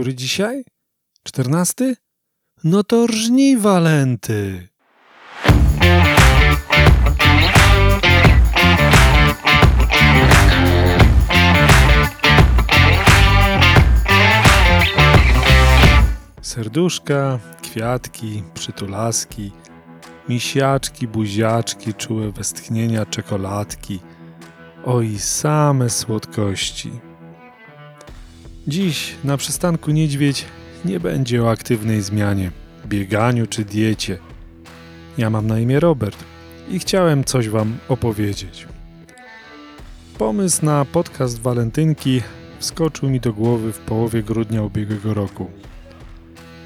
Który dzisiaj? Czternasty? No to rżnij walenty. Serduszka, kwiatki, przytulaski, misiaczki, buziaczki, czułe westchnienia, czekoladki. Oj, same słodkości. Dziś na przystanku Niedźwiedź nie będzie o aktywnej zmianie, bieganiu czy diecie. Ja mam na imię Robert i chciałem coś Wam opowiedzieć. Pomysł na podcast Walentynki wskoczył mi do głowy w połowie grudnia ubiegłego roku.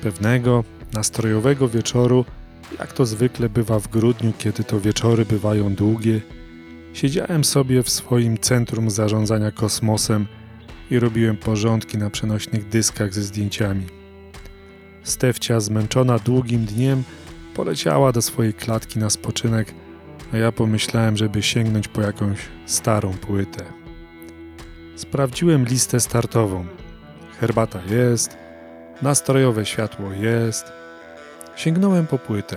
Pewnego nastrojowego wieczoru, jak to zwykle bywa w grudniu, kiedy to wieczory bywają długie, siedziałem sobie w swoim centrum zarządzania kosmosem i robiłem porządki na przenośnych dyskach ze zdjęciami. Stefcia, zmęczona długim dniem, poleciała do swojej klatki na spoczynek, a ja pomyślałem, żeby sięgnąć po jakąś starą płytę. Sprawdziłem listę startową. Herbata jest, nastrojowe światło jest. Sięgnąłem po płytę.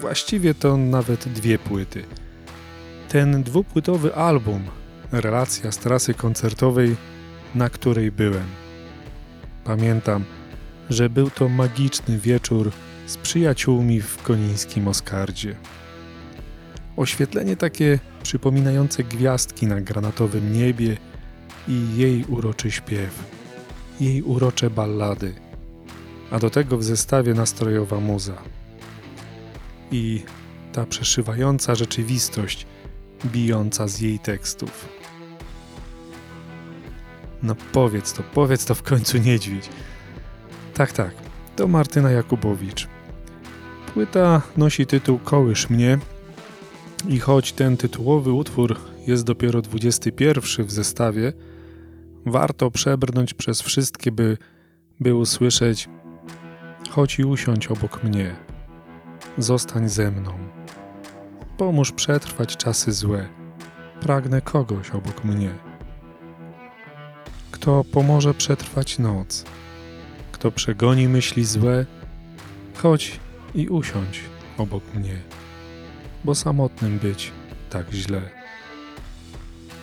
Właściwie to nawet dwie płyty. Ten dwupłytowy album relacja z trasy koncertowej, na której byłem. Pamiętam, że był to magiczny wieczór z przyjaciółmi w konińskim Oskardzie. Oświetlenie takie przypominające gwiazdki na granatowym niebie i jej uroczy śpiew, jej urocze ballady, a do tego w zestawie nastrojowa muza. I ta przeszywająca rzeczywistość, bijąca z jej tekstów. No powiedz to, powiedz to w końcu niedźwiedź. Tak, tak, to Martyna Jakubowicz. Płyta nosi tytuł Kołysz mnie i choć ten tytułowy utwór jest dopiero 21 w zestawie, warto przebrnąć przez wszystkie, by, by usłyszeć Chodź i usiądź obok mnie. Zostań ze mną. Pomóż przetrwać czasy złe. Pragnę kogoś obok mnie kto pomoże przetrwać noc, kto przegoni myśli złe, chodź i usiądź obok mnie, bo samotnym być tak źle.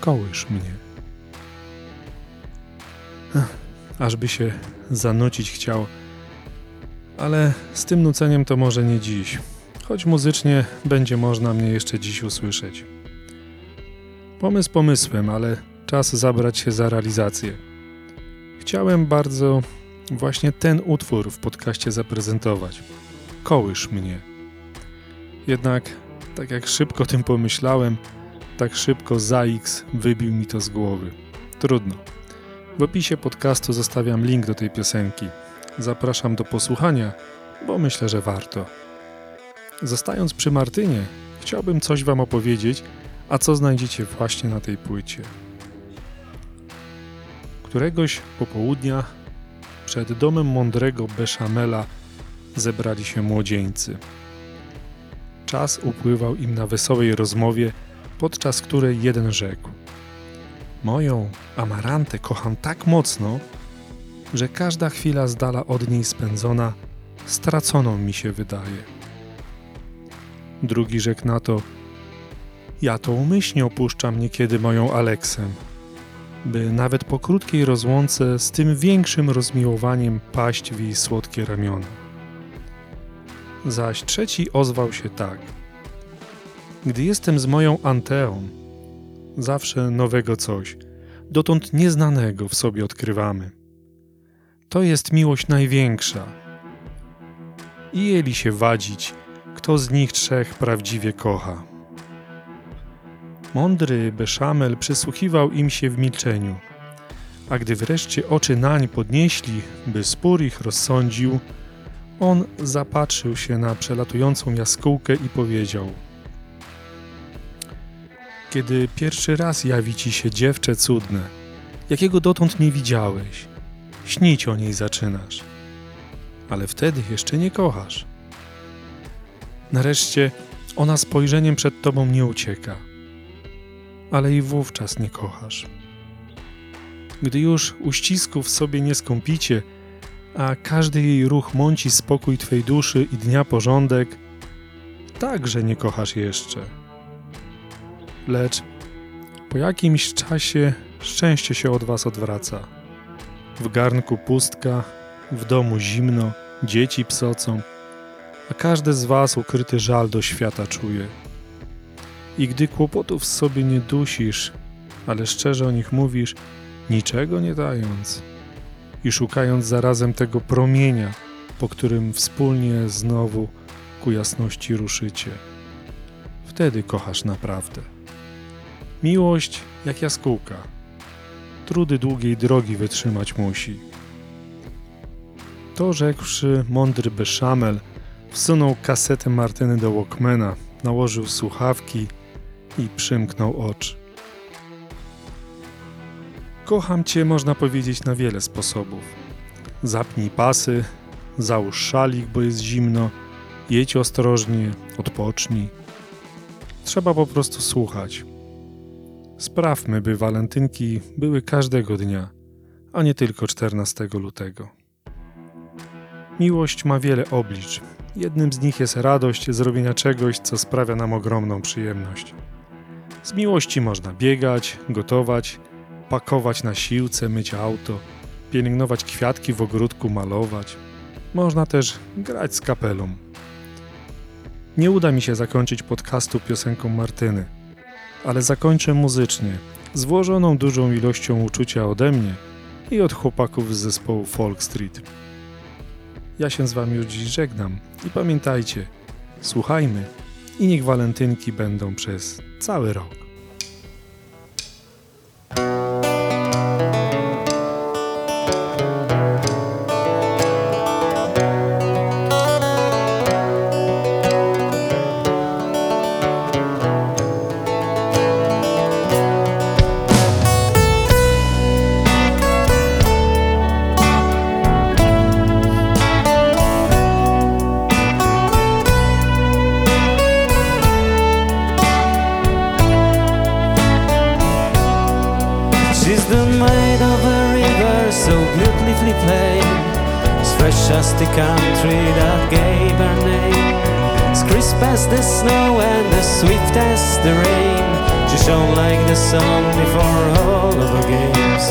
Kołysz mnie. Ażby się zanucić chciał, ale z tym nuceniem to może nie dziś, choć muzycznie będzie można mnie jeszcze dziś usłyszeć. Pomysł pomysłem, ale czas zabrać się za realizację. Chciałem bardzo właśnie ten utwór w podcaście zaprezentować. Kołysz mnie. Jednak, tak jak szybko o tym pomyślałem, tak szybko ZAX wybił mi to z głowy. Trudno. W opisie podcastu zostawiam link do tej piosenki. Zapraszam do posłuchania, bo myślę, że warto. Zostając przy Martynie, chciałbym coś Wam opowiedzieć, a co znajdziecie właśnie na tej płycie. Któregoś popołudnia przed domem mądrego Beszamela zebrali się młodzieńcy. Czas upływał im na wesołej rozmowie, podczas której jeden rzekł: Moją amarantę kocham tak mocno, że każda chwila z dala od niej spędzona straconą mi się wydaje. Drugi rzekł na to: Ja to umyślnie opuszczam niekiedy moją Aleksę by nawet po krótkiej rozłące z tym większym rozmiłowaniem paść w jej słodkie ramiona. Zaś trzeci ozwał się tak. Gdy jestem z moją Anteą, zawsze nowego coś, dotąd nieznanego w sobie odkrywamy. To jest miłość największa. I jeli się wadzić, kto z nich trzech prawdziwie kocha. Mądry Beszamel przysłuchiwał im się w milczeniu, a gdy wreszcie oczy nań podnieśli, by spór ich rozsądził, on zapatrzył się na przelatującą jaskółkę i powiedział Kiedy pierwszy raz jawi ci się dziewczę cudne, jakiego dotąd nie widziałeś, śnić o niej zaczynasz, ale wtedy jeszcze nie kochasz. Nareszcie ona spojrzeniem przed tobą nie ucieka – ale i wówczas nie kochasz. Gdy już uścisków sobie nie skąpicie, a każdy jej ruch mąci spokój Twej duszy i dnia porządek, także nie kochasz jeszcze. Lecz po jakimś czasie szczęście się od Was odwraca. W garnku pustka, w domu zimno, dzieci psocą, a każdy z Was ukryty żal do świata czuje. I gdy kłopotów sobie nie dusisz, ale szczerze o nich mówisz, niczego nie dając i szukając zarazem tego promienia, po którym wspólnie znowu ku jasności ruszycie. Wtedy kochasz naprawdę. Miłość jak jaskółka. Trudy długiej drogi wytrzymać musi. To rzekłszy, mądry Beszamel wsunął kasetę Martyny do Walkmana, nałożył słuchawki i przymknął oczy. Kocham cię można powiedzieć na wiele sposobów. Zapnij pasy, załóż szalik, bo jest zimno, jedź ostrożnie, odpocznij. Trzeba po prostu słuchać. Sprawmy, by walentynki były każdego dnia, a nie tylko 14 lutego. Miłość ma wiele oblicz. Jednym z nich jest radość zrobienia czegoś, co sprawia nam ogromną przyjemność. Z miłości można biegać, gotować, pakować na siłce, myć auto, pielęgnować kwiatki w ogródku, malować. Można też grać z kapelą. Nie uda mi się zakończyć podcastu piosenką Martyny, ale zakończę muzycznie, złożoną dużą ilością uczucia ode mnie i od chłopaków z zespołu Folk Street. Ja się z wami już dziś żegnam i pamiętajcie, słuchajmy i niech walentynki będą przez cały rok. Maid of a river so beautifully plain As fresh as the country that gave her name. As crisp as the snow and as swift as the rain. She shone like the sun before all of her games.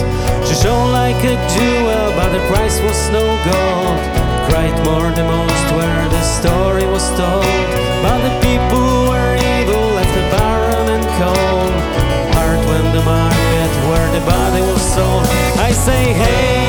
She shone like a jewel but the price was no gold. Cried more the most where the story was told. But the people say hey,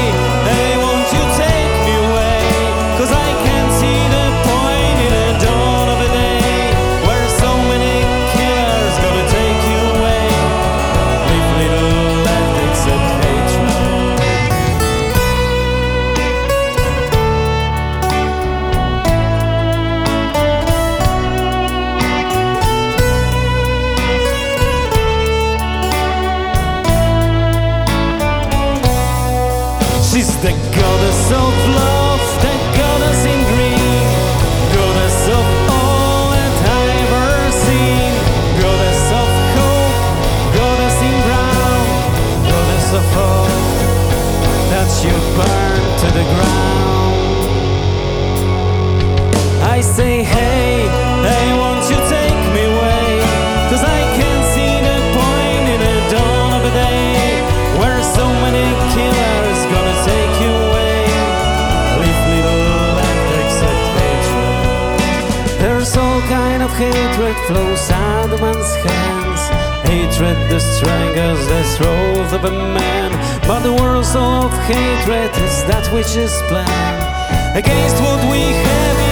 the goddess of love, the goddess in green, goddess of all that I've ever seen, goddess of hope, goddess in brown, goddess of hope that you burn to the ground. I say, hey, hatred flows out of man's hands. Hatred the strangers the throat of a man. But the all of hatred is that which is planned against what we have